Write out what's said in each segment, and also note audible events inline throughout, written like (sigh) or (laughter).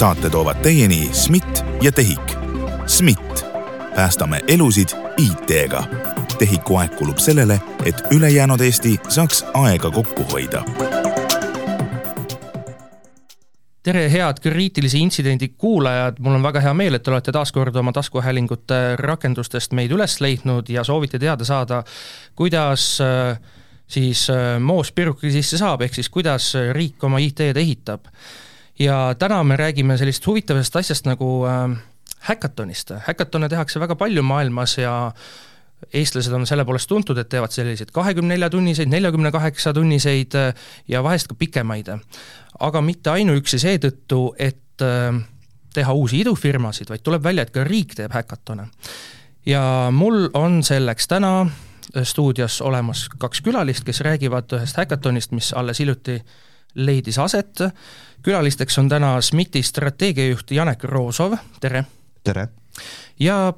saate toovad teieni SMIT ja TEHIK. SMIT, päästame elusid IT-ga. TEHIK-u aeg kulub sellele, et ülejäänud Eesti saaks aega kokku hoida tere, head kriitilise intsidendi kuulajad, mul on väga hea meel, et te olete taas kord oma taskuhäälingute rakendustest meid üles leidnud ja soovite teada saada, kuidas äh, siis äh, moos piruki sisse saab, ehk siis kuidas riik oma IT-d ehitab. Ja täna me räägime sellisest huvitavast asjast nagu äh, häkatonist, häkatone tehakse väga palju maailmas ja eestlased on selle poolest tuntud, et teevad selliseid kahekümne nelja tunniseid, neljakümne kaheksa tunniseid ja vahest ka pikemaid aga mitte ainuüksi seetõttu, et äh, teha uusi idufirmasid, vaid tuleb välja, et ka riik teeb häkatone. ja mul on selleks täna äh, stuudios olemas kaks külalist, kes räägivad ühest häkatonist, mis alles hiljuti leidis aset. Külalisteks on täna SMIT-i strateegiajuht Janek Roosov, tere! tere! ja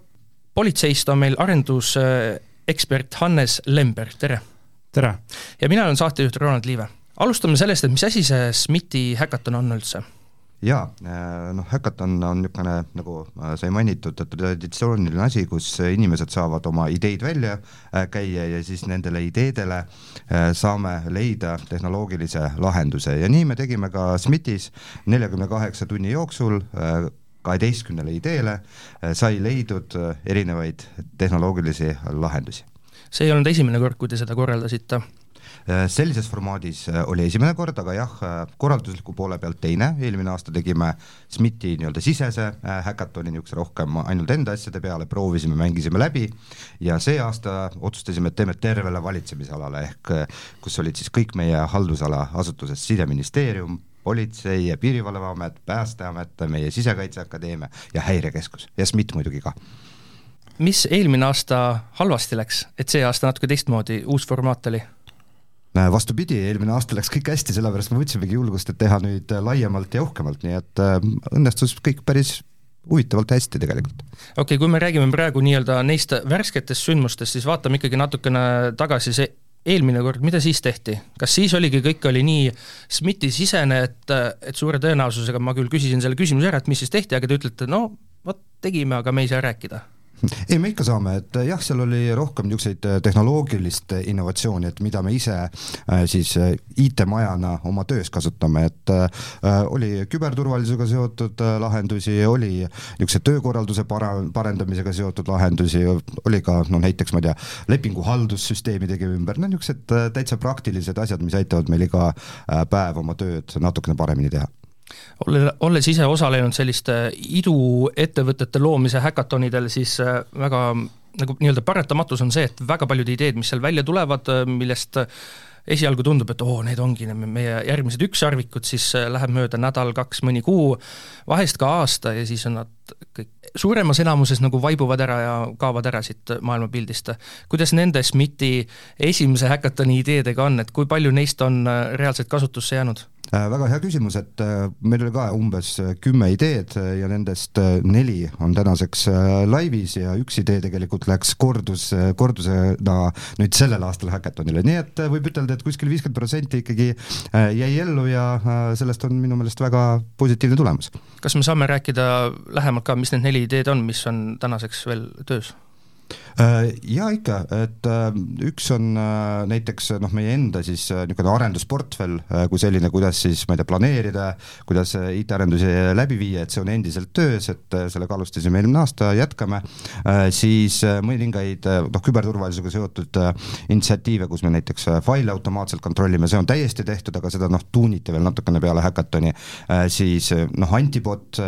politseist on meil arendusekspert Hannes Lember, tere! tere! ja mina olen saatejuht Ronald Liive alustame sellest, et mis asi see SMIT-i häkaton on üldse? Jaa, äh, noh, häkaton on niisugune, nagu äh, sai mainitud, traditsiooniline asi, kus inimesed saavad oma ideid välja äh, käia ja siis nendele ideedele saame leida tehnoloogilise lahenduse ja nii me tegime ka SMIT-is neljakümne kaheksa tunni jooksul kaheteistkümnele ideele sai leidud erinevaid tehnoloogilisi lahendusi. see ei olnud esimene kord, kui te seda korraldasite? Äh, sellises formaadis äh, oli esimene kord, aga jah, äh, korraldusliku poole pealt teine, eelmine aasta tegime SMIT-i nii-öelda sisese häkatoni, niisuguse rohkem ainult enda asjade peale, proovisime, mängisime läbi. Ja see aasta otsustasime, et teeme tervele valitsemisalale, ehk kus olid siis kõik meie haldusala asutused, Siseministeerium, politsei ja Piirivalveamet, Päästeamet, meie Sisekaitseakadeemia ja Häirekeskus. Ja SMIT muidugi ka. Mis eelmine aasta halvasti läks, et see aasta natuke teistmoodi uus formaat oli? Vastupidi, eelmine aasta läks kõik hästi, sellepärast me võtsimegi julgust, et teha nüüd laiemalt ja uhkemalt, nii et äh, õnnestus kõik päris huvitavalt hästi tegelikult. okei okay,, kui me räägime praegu nii-öelda neist värsketest sündmustest, siis vaatame ikkagi natukene tagasi, see eelmine kord, mida siis tehti, kas siis oligi, kõik oli nii SMIT-i sisene, et, et suure tõenäosusega ma küll küsisin selle küsimuse ära, et mis siis tehti, aga te ütlete, no vot, tegime, aga me ei saa rääkida ei, me ikka saame, et jah, seal oli rohkem niisuguseid äh, tehnoloogilist äh, innovatsiooni, et mida me ise siis IT-majana oma töös kasutame, et oli küberturvalisusega seotud lahendusi, oli niisuguse töökorralduse para-, parendamisega seotud lahendusi, oli ka noh, näiteks ma ei tea, lepinguhaldussüsteemi tegime ümber, no niisugused täitsa praktilised asjad, mis aitavad meil iga päev oma tööd natukene paremini teha olles ise osalenud selliste iduettevõtete loomise häkatonidel, siis äh, väga nagu nii-öelda paratamatus on see, et väga paljud ideed, mis seal välja tulevad, äh, millest esialgu tundub, et oo, need ongi meie järgmised ükssarvikud, siis äh, läheb mööda nädal, kaks, mõni kuu, vahest ka aasta ja siis on nad kõik suuremas enamuses nagu vaibuvad ära ja kaovad ära siit maailmapildist. kuidas nende SMIT-i esimese häkatoni ideedega on, et kui palju neist on reaalselt kasutusse jäänud? Äh, väga hea küsimus, et äh, meil oli ka umbes äh, kümme ideed ja nendest neli on tänaseks laivis ja üks idee tegelikult läks kordus, kordusena nüüd sellel aastal Hackathonile, nii et võib ütelda, et kuskil viiskümmend protsenti ikkagi jäi ellu ja sellest on minu meelest väga positiivne tulemus. kas me saame rääkida lähemalt ka, mis need neli ideed on, mis on tänaseks veel töös? Äh, ja ikka, et äh, üks on äh, näiteks noh, meie enda siis niisugune arendusportfell kui selline, kuidas siis ma ei tea, planeerida, kuidas IT-arendusi läbi viia, et see on endiselt töös, et sellega alustasime eelmine aasta, jätkame, siis mõningaid noh, küberturvalisusega seotud initsiatiive, kus me näiteks faile automaatselt kontrollime, see on täiesti tehtud, aga seda noh, tuuniti veel natukene peale häkatoni, siis noh, antibot,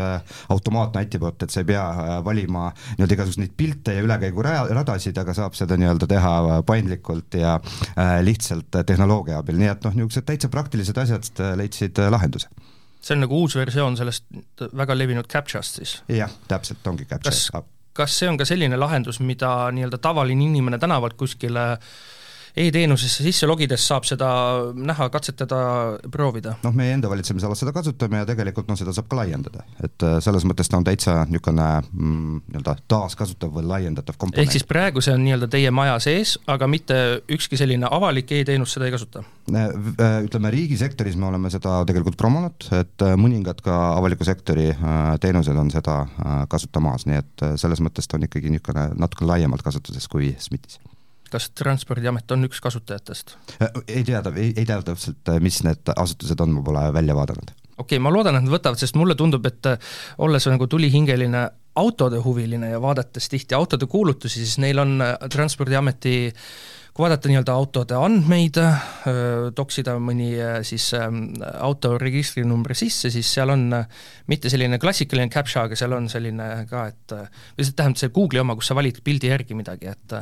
automaatne antibot, et sa ei pea valima nii-öelda igasuguseid pilte ja ülekäigu radasid, aga saab seda nii-öelda teha paindlikult ja äh, lihtsalt tehnoloogia abil, nii et noh, niisugused täitsa praktilised asjad äh, leidsid äh, lahenduse see on nagu uus versioon sellest väga levinud CAPTCHA-st siis? jah, täpselt, ongi CAPTCHA. kas, see on ka selline lahendus, mida nii-öelda tavaline inimene tänavalt kuskile e-teenusesse sisse logides saab seda näha, katsetada, proovida? noh, meie enda valitsemisalas seda kasutame ja tegelikult noh, seda saab ka laiendada, et äh, selles mõttes ta on täitsa niisugune mm, nii-öelda taaskasutav või laiendatav komponent. ehk siis praegu see on nii-öelda teie maja sees, aga mitte ükski selline avalik e-teenus seda ei kasuta? Äh, ütleme, riigisektoris me oleme seda tegelikult promonud, et mõningad ka avaliku sektori teenused on seda kasutamas, nii et selles mõttes ta on ikkagi niisugune natuke laiemalt kasutuses kui SMIT-is kas Transpordiamet on üks kasutajatest? Äh, ei teada, ei, ei tea täpselt, äh, mis need asutused on, ma pole välja vaadanud. okei okay,, ma loodan, et nad võtavad, sest mulle tundub, et äh, olles nagu tulihingeline autode huviline ja vaadates tihti autode kuulutusi, siis neil on Transpordiameti kui vaadata nii-öelda autode andmeid, toksida mõni siis ähm, auto registrinumbri sisse, siis seal on mitte selline klassikaline captcha, aga seal on selline ka, et või see tähendab, see Google'i oma, kus sa valid pildi järgi midagi, et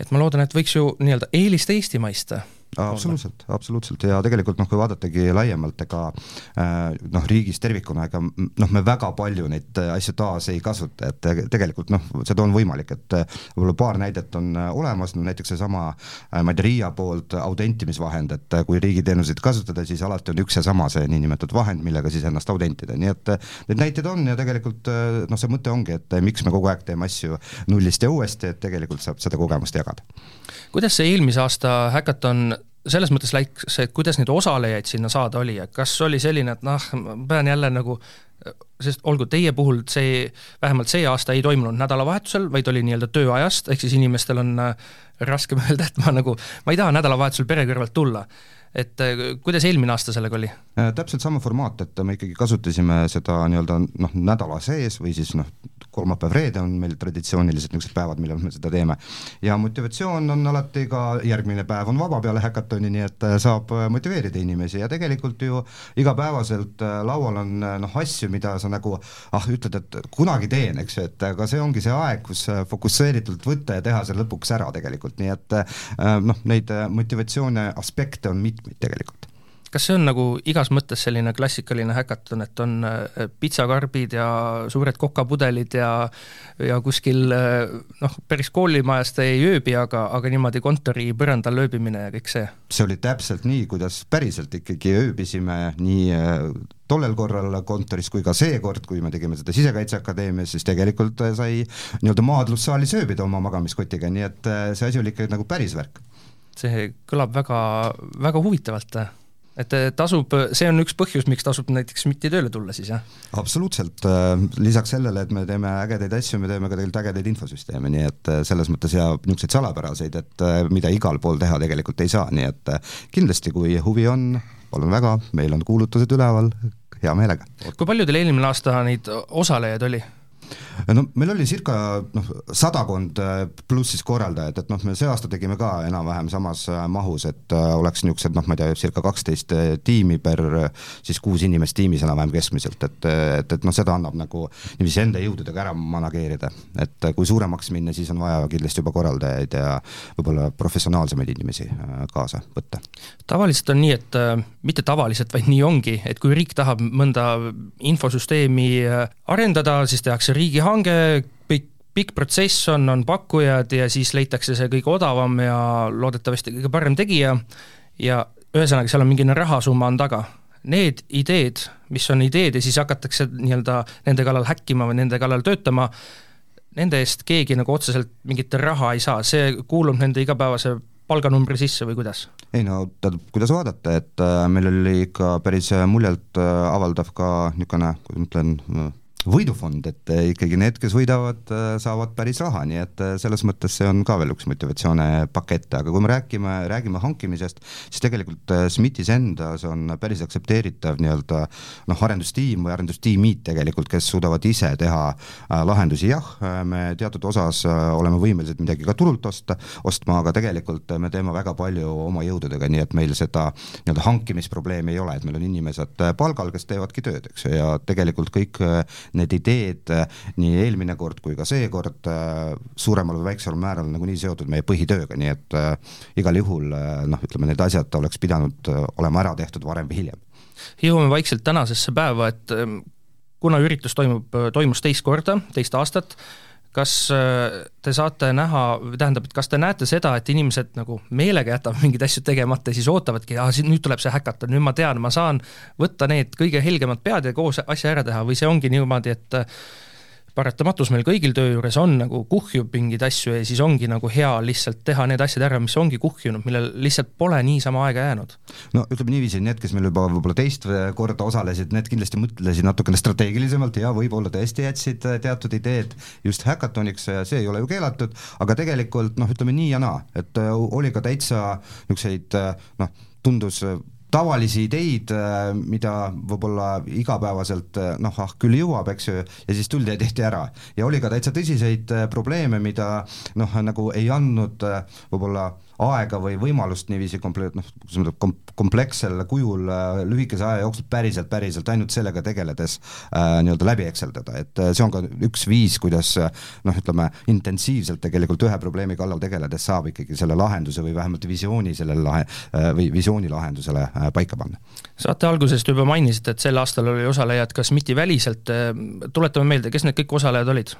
et ma loodan, et võiks ju nii-öelda eelist eestimaist absoluutselt, absoluutselt. Ja tegelikult noh, kui vaadatagi laiemalt, ega äh, noh, riigis tervikuna, ega noh, me väga palju neid asju taas ei kasuta, et tegelikult noh, seda on võimalik, et võib-olla paar näidet on äh, olemas, no näiteks seesama äh, ma ei tea, RIA poolt autentimisvahend, et kui riigiteenuseid kasutada, siis alati on üks ja sama see niinimetatud vahend, millega siis ennast autentida, nii et neid näiteid on ja tegelikult noh, see mõte ongi, et miks me kogu aeg teeme asju nullist ja uuesti, et tegelikult saab seda kogemust jagada. kuidas see eelmise aasta häkaton selles mõttes läks, et kuidas neid osalejaid sinna saada oli, et kas oli selline, et noh, ma pean jälle nagu sest olgu, teie puhul see, vähemalt see aasta ei toimunud nädalavahetusel, vaid oli nii-öelda tööajast, ehk siis inimestel on äh, raskem (laughs) öelda, et ma nagu, ma ei taha nädalavahetusel pere kõrvalt tulla et äh, kuidas eelmine aasta sellega oli? Äh, täpselt sama formaat, et me ikkagi kasutasime seda nii-öelda noh, nädala sees või siis noh, kolmapäev-reede on meil traditsiooniliselt niisugused päevad, millal me seda teeme. ja motivatsioon on alati ka, järgmine päev on vaba peale häkatoni, nii et äh, saab motiveerida inimesi ja tegelikult ju igapäevaselt laual on noh, asju, mida sa nagu ah, ütled, et kunagi teen, eks ju, et aga see ongi see aeg, kus fokusseeritult võtta ja teha see lõpuks ära tegelikult, nii et noh, neid motivatsioone aspekte on mitmeid mitmeid tegelikult kas see on nagu igas mõttes selline klassikaline häkaton, et on äh, pitsakarbid ja suured kokapudelid ja ja kuskil äh, noh, päris koolimajas ta ei ööbi, aga, aga niimoodi kontori põrandal ööbimine ja kõik see? see oli täpselt nii, kuidas päriselt ikkagi ööbisime nii äh, tollel korral kontoris kui ka seekord, kui me tegime seda Sisekaitseakadeemias, siis tegelikult sai nii-öelda maadlussaalis ööbida oma magamiskotiga, nii et see asi oli ikka nagu päris värk see kõlab väga, väga huvitavalt et tasub, see on üks põhjus, miks tasub näiteks mitte tööle tulla siis, jah? absoluutselt, lisaks sellele, et me teeme ägedaid asju, me teeme ka tegelikult ägedaid infosüsteeme, nii et selles mõttes ja niisuguseid salapäraseid, et mida igal pool teha tegelikult ei saa, nii et kindlasti, kui huvi on, palun väga, meil on kuulutused üleval, hea meelega. kui palju teil eelmine aasta neid osalejaid oli? No meil oli circa noh, sadakond äh, pluss siis korraldajat, et noh, me see aasta tegime ka enam-vähem samas äh, mahus, et äh, oleks niisugused noh, ma ei tea, circa kaksteist tiimi per siis kuus inimest tiimis enam-vähem keskmiselt, et, et, et noh, seda annab nagu niiviisi enda jõududega ära manageerida. et kui suuremaks minna, siis on vaja kindlasti juba korraldajaid ja võib-olla professionaalsemaid inimesi kaasa võtta. tavaliselt on nii, et äh, mitte tavaliselt, vaid nii ongi, et kui riik tahab mõnda infosüsteemi arendada, siis tehakse riigihange, pikk, pikk protsess on, on pakkujad ja siis leitakse see kõige odavam ja loodetavasti kõige parem tegija ja ühesõnaga, seal on mingi rahasumma on taga. Need ideed, mis on ideed ja siis hakatakse nii-öelda nende kallal häkkima või nende kallal töötama, nende eest keegi nagu otseselt mingit raha ei saa, see kuulub nende igapäevase palganumbri sisse või kuidas? ei no tähendab, kuidas vaadata, et äh, meil oli ikka päris muljet äh, avaldav ka niisugune, kuidas ma ütlen äh,, võidufond, et eh, ikkagi need, kes võidavad, eh, saavad päris raha, nii et eh, selles mõttes see on ka veel üks motivatsioonipakett, aga kui me räägime, räägime hankimisest, siis tegelikult SMIT-is endas on päris aktsepteeritav nii-öelda noh, arendustiim või arendustiimid tegelikult, kes suudavad ise teha lahendusi, jah, me teatud osas oleme võimelised midagi ka turult osta, ostma, aga tegelikult me teeme väga palju oma jõududega, nii et meil seda nii-öelda hankimisprobleemi ei ole, et meil on inimesed palgal, kes teevadki tööd, eks ju, ja tegelikult kõik need ideed äh, nii eelmine kord kui ka seekord äh, suuremal või väiksemal määral nagunii seotud meie põhitööga, nii et äh, igal juhul noh, ütleme need asjad oleks pidanud olema ära tehtud varem või hiljem. jõuame vaikselt tänasesse päeva, et ähm, kuna üritus toimub, toimus teist korda, teist aastat, kas äh, te saate näha, tähendab, et kas te näete seda, et inimesed nagu meelega jätavad (laughs) mingeid asju tegemata ja siis ootavadki, aa, nüüd tuleb see häkaton, nüüd ma tean, ma saan võtta need kõige helgemad pead ja koos asja ära teha. Või see ongi niimoodi, et paratamatus meil kõigil töö juures on nagu kuhjub mingeid asju ja siis ongi nagu hea lihtsalt teha need asjad ära, mis ongi kuhjunud, millel lihtsalt pole niisama aega jäänud. no ütleme niiviisi, need, kes meil juba võib-olla teist korda osalesid, need kindlasti mõtlesid natukene strateegilisemalt ja võib-olla tõesti jätsid teatud ideed just häkatoniks, see ei ole ju keelatud, aga tegelikult noh, ütleme nii ja naa, et oli ka täitsa niisuguseid noh, tundus tavalisi ideid, äh, mida võib-olla igapäevaselt äh, noh, ah küll jõuab, eks ju, ja siis tuldi ja tehti ära. ja oli ka täitsa tõsiseid äh, probleeme, mida noh, nagu ei andnud võib-olla aega või võimalust niiviisi komple-, noh, kuidas ma ütlen, kom-, komplekssel kujul äh, lühikese aja jooksul päriselt, päriselt ainult sellega tegeledes äh, nii-öelda läbi ekseldada, et äh, see on ka üks viis, kuidas äh, noh, ütleme intensiivselt tegelikult ühe probleemi kallal tegeledes saab ikkagi selle lahenduse või vähemalt visiooni sellele lahe või visiooni lahendusele paika panna. Saate algusest juba mainisite, et sel aastal oli osalejaid ka SMIT-i väliselt, äh, tuletame meelde, kes need kõik osalejad olid?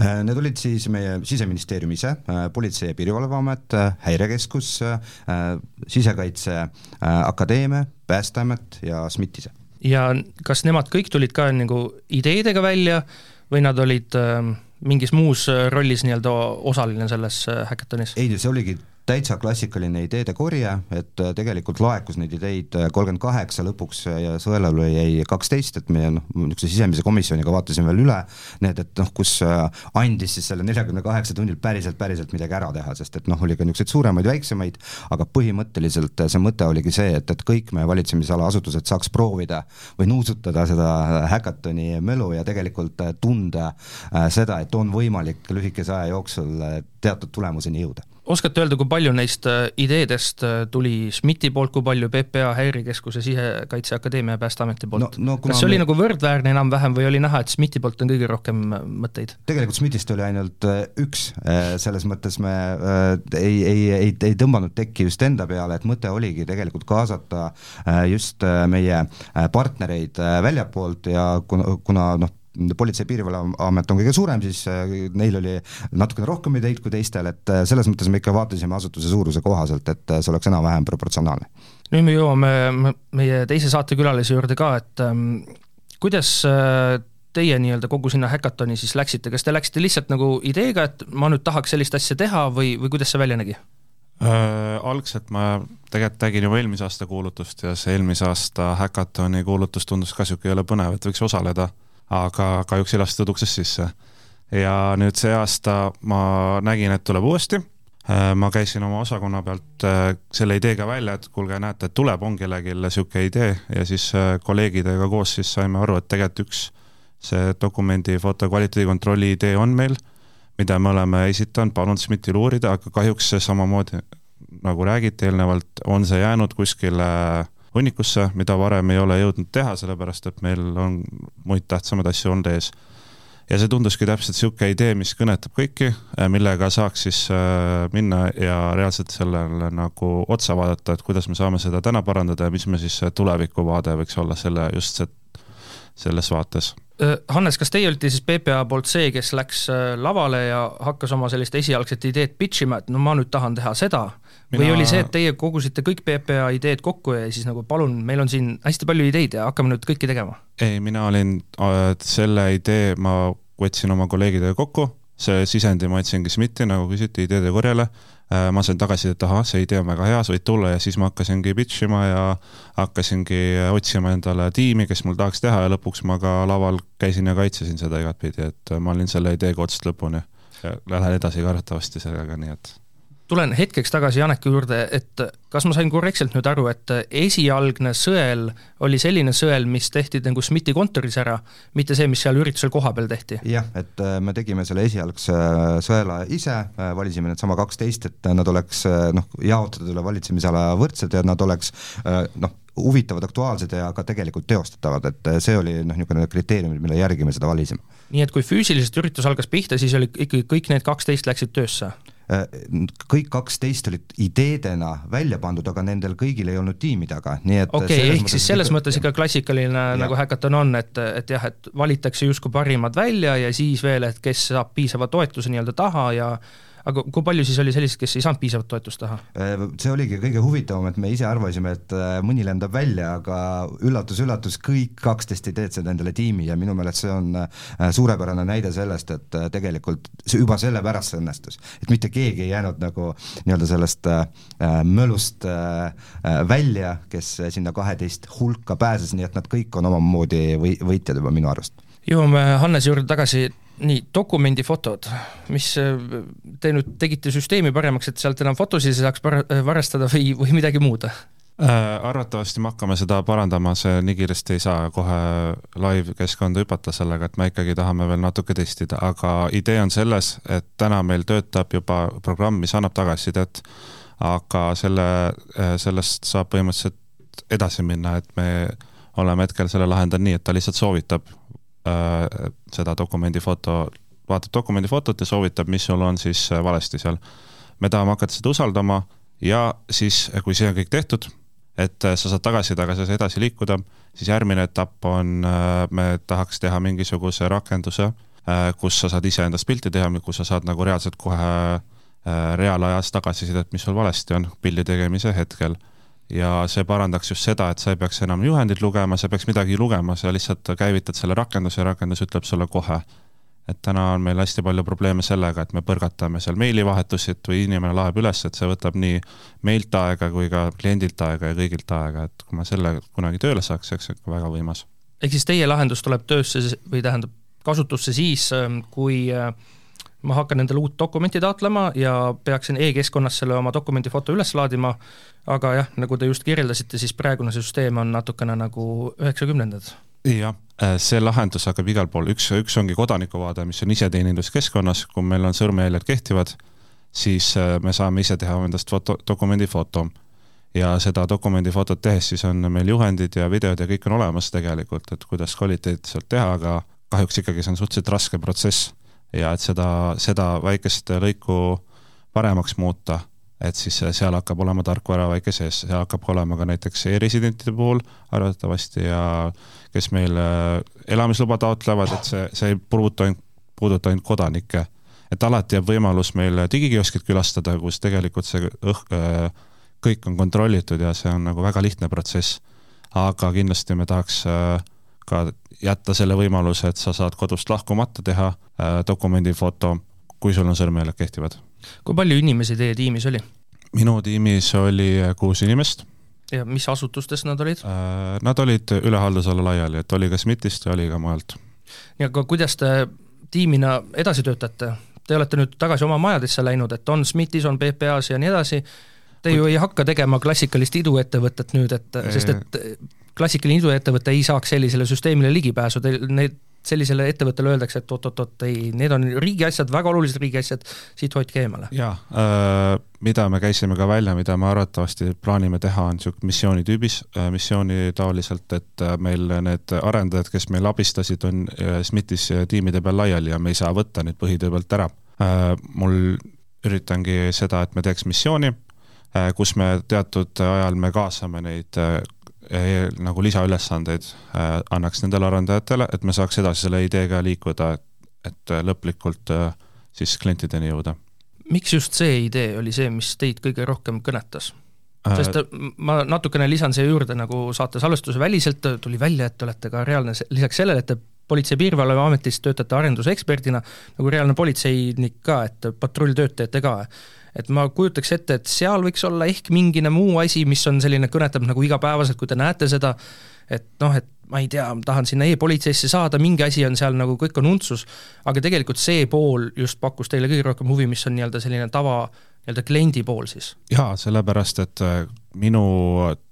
Äh, need olid siis meie Siseministeerium ise, Politsei- ja Piirivalveamet, Häirekeskus, keskus, äh, Sisekaitseakadeemia, äh, Päästeamet ja SMIT ise. ja kas nemad kõik tulid ka nagu ideedega välja või nad olid äh, mingis muus rollis nii-öelda osaline selles häkatonis? ei, see oligi täitsa klassikaline ideede korje, et äh, tegelikult laekus neid ideid äh, kolmkümmend kaheksa lõpuks äh, ja Sõelale jäi kaksteist, et meie noh, niisuguse sisemise komisjoniga vaatasime veel üle need, et noh, kus andis siis selle neljakümne kaheksa tunnil päriselt, päriselt midagi ära teha, sest et noh, oli ka niisuguseid suuremaid, väiksemaid, aga põhimõtteliselt see mõte oligi see, et, et kõik meie valitsemisala asutused saaks proovida või nuusutada seda häkatoni mölu ja tegelikult tunda seda, et on võimalik lühikese aja jooksul teatud tulemuseni jõuda oskate öelda, kui palju neist äh, ideedest äh, tuli SMIT-i poolt, kui palju PPA, Häirekeskuse, Sisekaitseakadeemia ja Päästeameti poolt no,? No, kas see oli me... nagu võrdväärne enam-vähem või oli näha, et SMIT-i poolt on kõige rohkem äh, mõtteid? tegelikult SMIT-ist oli ainult üks, selles mõttes me ei, ei, ei, ei tõmmanud tekki just enda peale, et mõte oligi tegelikult kaasata just meie partnereid väljapoolt ja kuna, kuna noh, Politsei- ja Piirivalveamet on kõige suurem, siis äh, neil oli natukene rohkem ideid kui teistel, et äh, selles mõttes me ikka vaatasime asutuse suuruse kohaselt, et äh, see oleks enam-vähem proportsionaalne. nüüd me jõuame meie teise saatekülalise juurde ka, et ähm, kuidas teie nii-öelda kogu sinna häkatoni siis läksite, kas te läksite lihtsalt nagu ideega, et ma nüüd tahaks sellist asja teha või, või kuidas see välja nägi? Äh, algselt ma tegelikult nägin juba eelmise aasta kuulutust ja see eelmise aasta häkatoni kuulutus tundus ka niisugune jälle põnev, et võiks osaleda aga kahjuks ei lastud uksest sisse. ja nüüd see aasta ma nägin, et tuleb uuesti, äh, ma käisin oma osakonna pealt äh, selle ideega välja, et kuulge, näete, et tuleb, on kellelgi niisugune idee ja siis äh, kolleegidega koos siis saime aru, et tegelikult üks see dokumendi foto kvaliteedikontrolli idee on meil, mida me oleme esitanud, palunud SMIT-il uurida, aga kahjuks samamoodi, nagu räägiti eelnevalt, on see jäänud kuskile hunnikusse, mida varem ei ole jõudnud teha, sellepärast et meil on muid tähtsamaid asju olnud ees. ja see tunduski täpselt niisugune idee, mis kõnetab kõiki, äh, millega saaks siis äh, minna ja reaalselt sellele nagu otsa vaadata, et kuidas me saame seda täna parandada ja mis me siis tulevikuvaade võiks olla selle, just see, selles vaates Äh, Hannes, kas teie olite siis PPA poolt see, kes läks äh, lavale ja hakkas oma sellist esialgset ideed pitch ima, et no ma nüüd tahan teha seda Mina... või oli see, et teie kogusite kõik PPA ideed kokku ja siis nagu palun, meil on siin hästi palju ideid ja hakkame nüüd kõiki tegema? ei, mina olin äh, selle idee, ma võtsin oma kolleegidega kokku, see sisendi ma andsingi SMIT-i, nagu küsiti, ideede korjele Äh, ma sain tagasisidet, ahah, see idee on väga hea, sa võid tulla ja siis ma hakkasingi pitch ima ja hakkasingi otsima endale tiimi, kes mul tahaks teha ja lõpuks ma ka laval käisin ja kaitsesin seda igatpidi, et ma olin selle ideega otsast lõpuni. Ja lähen edasi ka arvatavasti sellega, nii et tulen hetkeks tagasi Janeku juurde, et kas ma sain korrektselt nüüd aru, et esialgne sõel oli selline sõel, mis tehti nagu SMIT-i kontoris ära, mitte see, mis seal üritusel kohapeal tehti? jah, et äh, me tegime selle esialgse äh, sõela ise, äh, valisime needsama kaksteist, et nad oleks noh, jaotatud üle valitsemisala võrdsed ja nad oleks noh, huvitavad, aktuaalsed ja ka tegelikult teostatavad, et see oli noh, niisugune kriteerium, mille järgi me seda valisime. nii et kui füüsiliselt üritus algas pihta, siis oli ikkagi kõik need kaksteist läksid töösse? Kõik kaksteist olid ideedena välja pandud, aga nendel kõigil ei olnud tiimi taga, nii et okei okay,, ehk siis selles mõttes ikka klassikaline ja. nagu häkaton on, et, et jah, et valitakse justkui parimad välja ja siis veel, et kes saab piisava toetuse nii-öelda taha ja aga kui palju siis oli selliseid, kes ei saanud piisavat toetust taha? Äh, see oligi kõige huvitavam, et me ise arvasime, et äh, mõni lendab välja, aga üllatus-üllatus, kõik kaksteist ideed endale tiimi ja minu meelest see on äh, suurepärane näide sellest, et tegelikult see juba sellepärast see õnnestus. et mitte keegi ei jäänud nagu nii-öelda sellest mölust välja, kes sinna kaheteist hulka pääses, nii et nad kõik on omamoodi või võitjad juba minu arust. jõuame Hannes juurde tagasi nii, dokumendifotod, mis te nüüd tegite süsteemi paremaks, et sealt enam fotosid ei saaks par-, varastada või, või midagi muud? Äh, arvatavasti me hakkame seda parandama, see nii kiiresti ei saa kohe live-keskkonda hüpata sellega, et me ikkagi tahame veel natuke testida, aga idee on selles, et täna meil töötab juba programm, mis annab tagasisidet, aga selle, sellest saab põhimõtteliselt edasi minna, et me oleme hetkel selle lahendanud nii, et ta lihtsalt soovitab äh, seda dokumendifoto, vaatab dokumendifotot ja soovitab, mis sul on siis äh, valesti seal. me tahame hakata seda usaldama ja siis, kui see on kõik tehtud, et äh, sa saad tagasiside, aga sa ei saa edasi liikuda, siis järgmine etapp on, äh, me tahaks teha mingisuguse rakenduse, kus sa saad iseendast pilti teha, kus sa saad nagu reaalselt kohe reaalajas tagasisidet, mis sul valesti on pildi tegemise hetkel ja see parandaks just seda, et sa ei peaks enam juhendit lugema, sa peaks midagi lugema, sa lihtsalt käivitad selle rakenduse ja rakendus ütleb sulle kohe. et täna on meil hästi palju probleeme sellega, et me põrgatame seal meilivahetusid või inimene laeb üles, et see võtab nii meilt aega kui ka kliendilt aega ja kõigilt aega, et kui ma selle kunagi tööle saaks, see oleks ikka väga võimas. ehk siis teie lahendus tuleb töösse või tähendab, kasutusse siis, kui äh, ma hakkan endale uut dokumenti taotlema ja peaksin e-keskkonnas selle oma dokumendi foto üles laadima, aga jah, nagu te just kirjeldasite, siis praegune süsteem on natukene nagu üheksakümnendad. jah, äh, see lahendus hakkab igal pool, üks, üks ongi kodanikuvaade, mis on iseteeninduskeskkonnas, kui meil on sõrmejäljed kehtivad, siis äh, me saame ise teha endast foto, dokumendi foto. ja seda dokumendifotot tehes siis on meil juhendid ja videod ja kõik on olemas tegelikult, et kuidas kvaliteetselt teha, aga kahjuks ikkagi see on suhteliselt raske protsess ja et seda, seda väikest lõiku paremaks muuta, et siis seal hakkab olema tarkvara väike sees, seal hakkab ka olema ka näiteks e-residentide puhul arvatavasti ja kes meil äh, elamisluba taotlevad, et see, see ei puuduta ainult, puuduta ainult kodanikke. et alati jääb võimalus meil digikioskit külastada, kus tegelikult see õh-, äh, kõik on kontrollitud ja see on nagu väga lihtne protsess. aga kindlasti me tahaks äh, ka jätta selle võimaluse, et sa saad kodust lahkumata teha äh, dokumendifoto, kui sul on sõrmejäljed kehtivad. kui palju inimesi teie tiimis oli? minu tiimis oli äh, kuus inimest. ja mis asutustes nad olid äh,? Nad olid üle haldusala laiali, et oli ka SMIT-ist ja oli ka mujalt. nii, aga kuidas te tiimina edasi töötate? Te olete nüüd tagasi oma majadesse läinud, et on SMIT-is, on PPA-s ja nii edasi, te ju ei hakka tegema klassikalist iduettevõtet nüüd, et sest et klassikaline iduettevõte ei saaks sellisele süsteemile ligipääsu, teil need sellisele ettevõttele öeldakse, et oot-oot-oot, ei, need on riigi asjad, väga olulised riigi asjad, siit hoidke eemale. jaa äh,, mida me käisime ka välja, mida me arvatavasti plaanime teha, on niisugune missiooni tüübis äh,, missiooni taoliselt, et äh, meil need arendajad, kes meil abistasid, on äh, SMIT-is tiimide peal laiali ja me ei saa võtta neid põhitöö pealt ära äh,. mul üritangi seda, et me teeks missiooni kus me teatud ajal me kaasame neid äh, nagu lisaülesandeid äh, annaks nendele arendajatele, et me saaks edasi selle ideega liikuda, et lõplikult äh, siis klientideni jõuda. miks just see idee oli see, mis teid kõige rohkem kõnetas? Äh, sest ma natukene lisan siia juurde, nagu saate salvestuse väliselt tuli välja, et te olete ka reaalne, lisaks sellele, et te Politsei- ja Piirivalveametis töötate arenduseksperdina, nagu reaalne politseinik ka, et patrulltööd teete ka et ma kujutaks ette, et seal võiks olla ehk mingine muu asi, mis on selline, kõnetab nagu igapäevaselt, kui te näete seda, et noh, et ma ei tea, tahan sinna e-politseisse saada, mingi asi on seal nagu, kõik on untsus, aga tegelikult see pool just pakkus teile kõige rohkem huvi, mis on nii-öelda selline tava nii-öelda kliendi pool siis? jaa, sellepärast et minu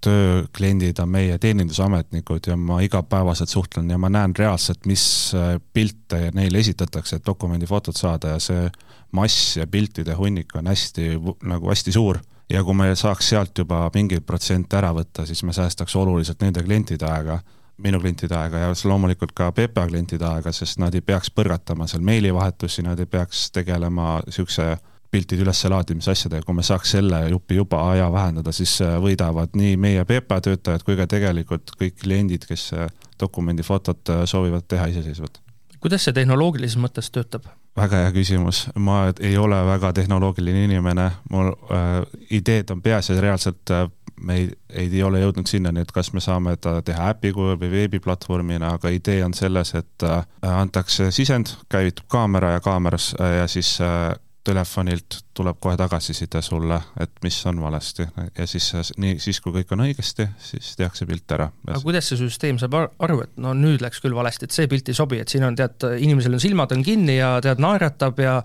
töökliendid on meie teenindusametnikud ja ma igapäevaselt suhtlen ja ma näen reaalselt, mis äh, pilte neile esitatakse, et dokumendifotod saada ja see mass ja piltide hunnik on hästi, nagu hästi suur. Ja kui me saaks sealt juba mingeid protsente ära võtta, siis me säästaks oluliselt nende klientide aega, minu klientide aega ja loomulikult ka PPA klientide aega, sest nad ei peaks põrgatama seal meilivahetusi, nad ei peaks tegelema niisuguse piltide üleselaadimise asjadega, kui me saaks selle jupi juba aja vähendada, siis võidavad nii meie PPA töötajad kui ka tegelikult kõik kliendid, kes dokumendifotot soovivad teha iseseisvalt. kuidas see tehnoloogilises mõttes töötab? väga hea küsimus, ma ei ole väga tehnoloogiline inimene, mul äh, ideed on peas ja reaalselt äh, me ei, ei ole jõudnud sinnani, et kas me saame ta teha äpi kujul või veebiplatvormina, aga idee on selles, et äh, antakse sisend, käivitub kaamera ja kaameras äh, ja siis äh, telefonilt tuleb kohe tagasiside sulle, et mis on valesti ja siis nii, siis kui kõik on õigesti, siis tehakse pilt ära. aga kuidas see süsteem saab aru, et no nüüd läks küll valesti, et see pilt ei sobi, et siin on tead, inimesel on silmad on kinni ja tead, naeratab ja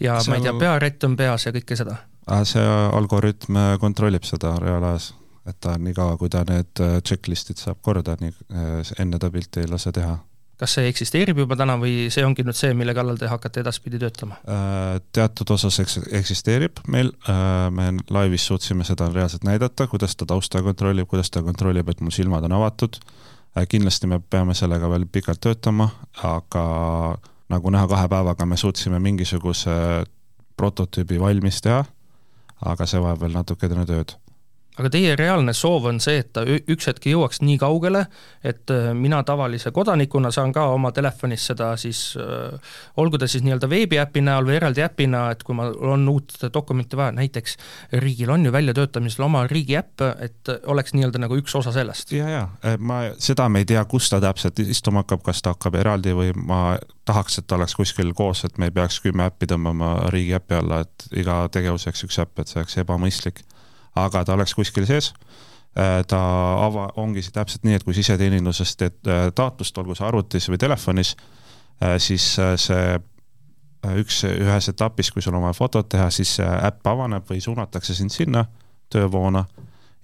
ja Seal... ma ei tea, pearätt on peas ja kõike seda? see algoritm kontrollib seda reaalajas, et ta niikaua, kui ta need checklist'id saab korda, nii enne ta pilti ei lase teha kas see eksisteerib juba täna või see ongi nüüd see, mille kallal te hakkate edaspidi töötama? Äh, teatud osas eks-, eksisteerib meil, äh, me laivis suutsime seda reaalselt näidata, kuidas ta tausta kontrollib, kuidas ta kontrollib, et mul silmad on avatud, äh, kindlasti me peame sellega veel pikalt töötama, aga nagu näha, kahe päevaga me suutsime mingisuguse prototüübi valmis teha, aga see vajab veel natukene tööd aga teie reaalne soov on see, et ta üks hetk jõuaks nii kaugele, et äh, mina tavalise kodanikuna saan ka oma telefonis seda siis, äh, olgu ta siis nii-öelda veebiäpi näol või eraldi äpina, et kui mul on uut dokumenti vaja, näiteks riigil on ju väljatöötamisel oma riigiäpp, et oleks nii-öelda nagu üks osa sellest. ja, ja äh, ma, seda me ei tea, kus ta täpselt istuma hakkab, kas ta hakkab eraldi või ma tahaks, et ta oleks kuskil koos, et me ei peaks kümme äppi tõmbama riigiäpi alla, et iga tegevuseks üks äpp, et see oleks ebamõistlik aga ta oleks kuskil sees. Äh, ta ava-, ongi see täpselt nii, et kui siseteeninduses teed äh, taotlust, olgu see arvutis või telefonis, äh, siis see üks, ühes etapis, kui sul on vaja fotot teha, siis see äpp avaneb või suunatakse sind sinna töövoona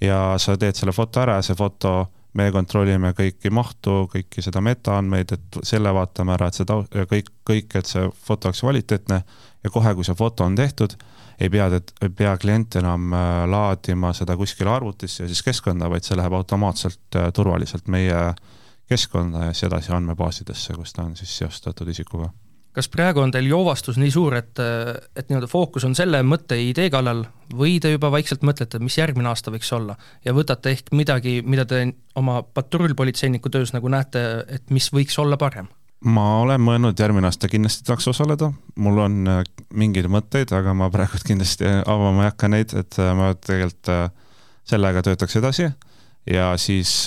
ja sa teed selle foto ära ja see foto, me kontrollime kõiki mahtu, kõiki seda metaandmeid, et selle vaatame ära, et see tau-, kõik, kõik, et see foto oleks kvaliteetne ja kohe, kui see foto on tehtud, ei pea, ei pea klient enam äh, laadima seda kuskile arvutisse ja siis keskkonda, vaid see läheb automaatselt äh, turvaliselt meie keskkonda ja siis edasi andmebaasidesse, kus ta on siis seostatud isikuga. kas praegu on teil joovastus nii suur, et, et nii-öelda fookus on selle mõtte idee kallal või te juba vaikselt mõtlete, mis järgmine aasta võiks olla ja võtate ehk midagi, mida te oma patrullpolitseiniku töös nagu näete, et mis võiks olla parem? Ma olen mõelnud, järgmine aasta kindlasti tahaks osaleda, mul on äh, mingeid mõtteid, aga ma praegu kindlasti avama ei hakka neid, et äh, ma tegelikult äh, sellega töötaks edasi ja siis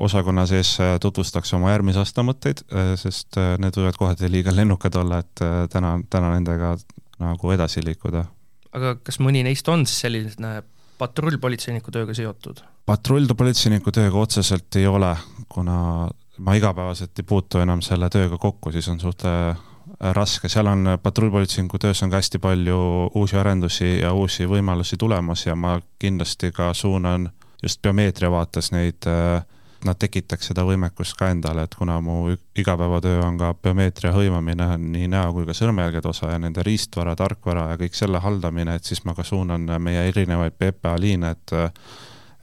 osakonna sees tutvustaks oma järgmise aasta mõtteid, sest need võivad kohati liiga lennukad olla, et täna, täna nendega nagu edasi liikuda. aga kas mõni neist on siis selline patrullpolitseiniku tööga seotud? patrullpolitseiniku tööga otseselt ei ole, kuna ma igapäevaselt ei puutu enam selle tööga kokku, siis on suht äh, raske, seal on patrullpolitseiniku töös on ka hästi palju uusi arendusi ja uusi võimalusi tulemas ja ma kindlasti ka suunan just biomeetria vaates neid, äh, nad tekitaks seda võimekust ka endale, et kuna mu igapäevatöö on ka biomeetria hõivamine nii näo kui ka sõrmejälgede osa ja nende riistvara, tarkvara ja kõik selle haldamine, et siis ma ka suunan meie erinevaid PPA liine, et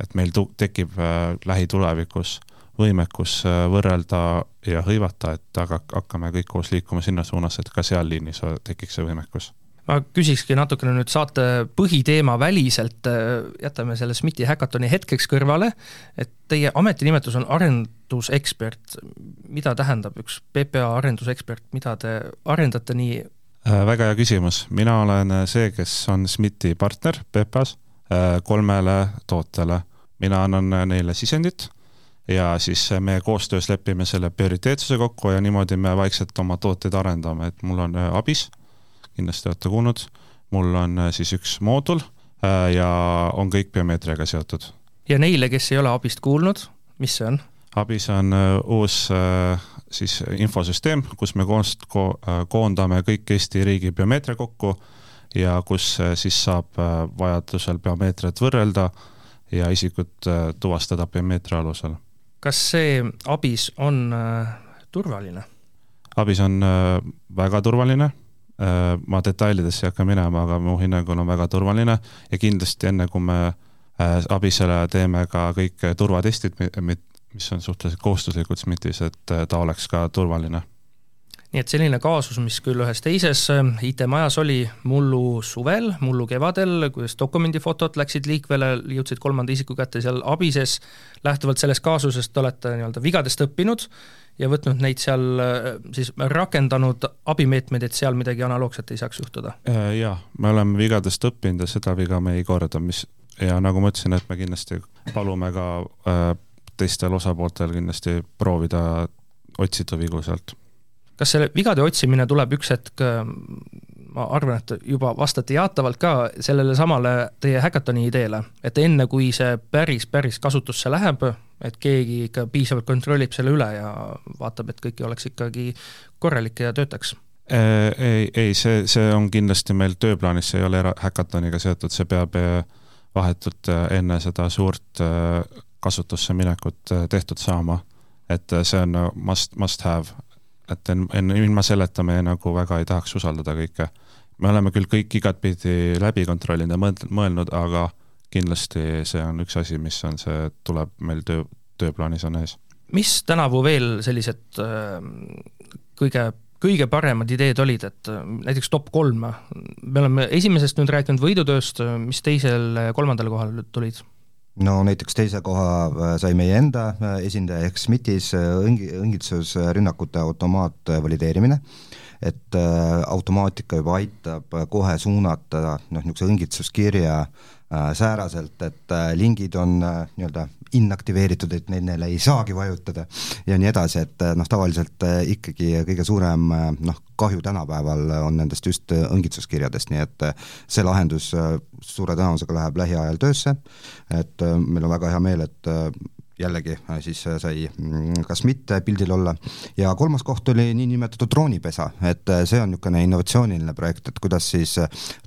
et meil tekib äh, lähitulevikus võimekus äh, võrrelda ja hõivata, et aga hakkame kõik koos liikuma sinna suunas, et ka seal liinis tekiks see võimekus. Ma küsikski natukene nüüd saate põhiteema väliselt, äh, jätame selle SMIT-i häkatoni hetkeks kõrvale, et teie ametinimetus on arendusekspert, mida tähendab üks PPA arendusekspert, mida te arendate nii? Äh, väga hea küsimus, mina olen see, kes on SMIT-i partner PPA-s kolmele tootele. mina annan neile sisendit ja siis me koostöös lepime selle prioriteetsuse kokku ja niimoodi me vaikselt oma tooteid arendame, et mul on äh, Abis, kindlasti olete kuulnud, mul on äh, siis üks moodul äh, ja on kõik biomeetriaga seotud. ja neile, kes ei ole Abist kuulnud, mis see on? Abis on uus siis infosüsteem, kus me koost- ko,, koondame kõik Eesti riigi biomeetria kokku ja kus siis saab vajadusel biomeetriat võrrelda ja isikut tuvastada biomeetria alusel kas see abis on äh, turvaline? abis on äh, väga turvaline. Äh,, ma detailidesse ei hakka minema, aga mu hinnangul on väga turvaline. Ja kindlasti enne, kui me äh, abisele teeme ka kõik turvatestid, mis on suhteliselt kohustuslikud SMIT-is, et äh, ta oleks ka turvaline nii et selline kaasus, mis küll ühes teises IT-majas oli, mullu suvel, mullu kevadel, kuidas dokumendifotod läksid liikvele, jõudsid kolmanda isiku kätte seal abises, lähtuvalt sellest kaasusest te olete nii-öelda vigadest õppinud ja võtnud neid seal siis rakendanud abimeetmeid, et seal midagi analoogset ei saaks juhtuda? Jah, me oleme vigadest õppinud ja seda viga me ei korda, mis ja nagu ma ütlesin, et me kindlasti palume ka äh, teistel osapooltel kindlasti proovida otsida vigu sealt. Kas selle vigade otsimine tuleb üks hetk, äh, ma arvan, et juba vastate jaatavalt ka sellele samale teie häkatoni ideele, et enne, kui see päris, päris kasutusse läheb, et keegi ikka piisavalt kontrollib selle üle ja vaatab, et kõik oleks ikkagi korralik ja töötaks äh, ei, ei, see, see on kindlasti meil tööplaanis, see ei ole era-, häkatoniga seotud, see peab äh, vahetult enne seda suurt kasutusse minekut tehtud saama. et see on must, must have, et enne, ilma selleta me nagu väga ei tahaks usaldada kõike. me oleme küll kõik igatpidi läbi kontrollinud ja mõelnud, aga kindlasti see on üks asi, mis on see, tuleb meil töö, tööplaanis on ees. mis tänavu veel sellised äh, kõige kõige paremad ideed olid, et näiteks top kolm, me oleme esimesest nüüd rääkinud võidutööst, mis teisel ja kolmandale kohale tulid? No näiteks teise koha äh, sai meie enda äh, esindaja ehk SMIT-is äh, õngi, õngitsusrünnakute automaatvalideerimine, et automaatika juba aitab kohe suunata noh, niisuguse õngitsuskirja sääraselt, et lingid on nii-öelda inaktiveeritud, et neid neile ei saagi vajutada ja nii edasi, et noh, tavaliselt ikkagi kõige suurem noh, kahju tänapäeval on nendest just õngitsuskirjadest, nii et see lahendus suure tõenäosusega läheb lähiajal töösse, et meil on väga hea meel, et jällegi äh, siis äh, sai mm, kas mitte pildil olla. Ja kolmas koht oli niinimetatud droonipesa, et äh, see on niisugune innovatsiooniline projekt, et kuidas siis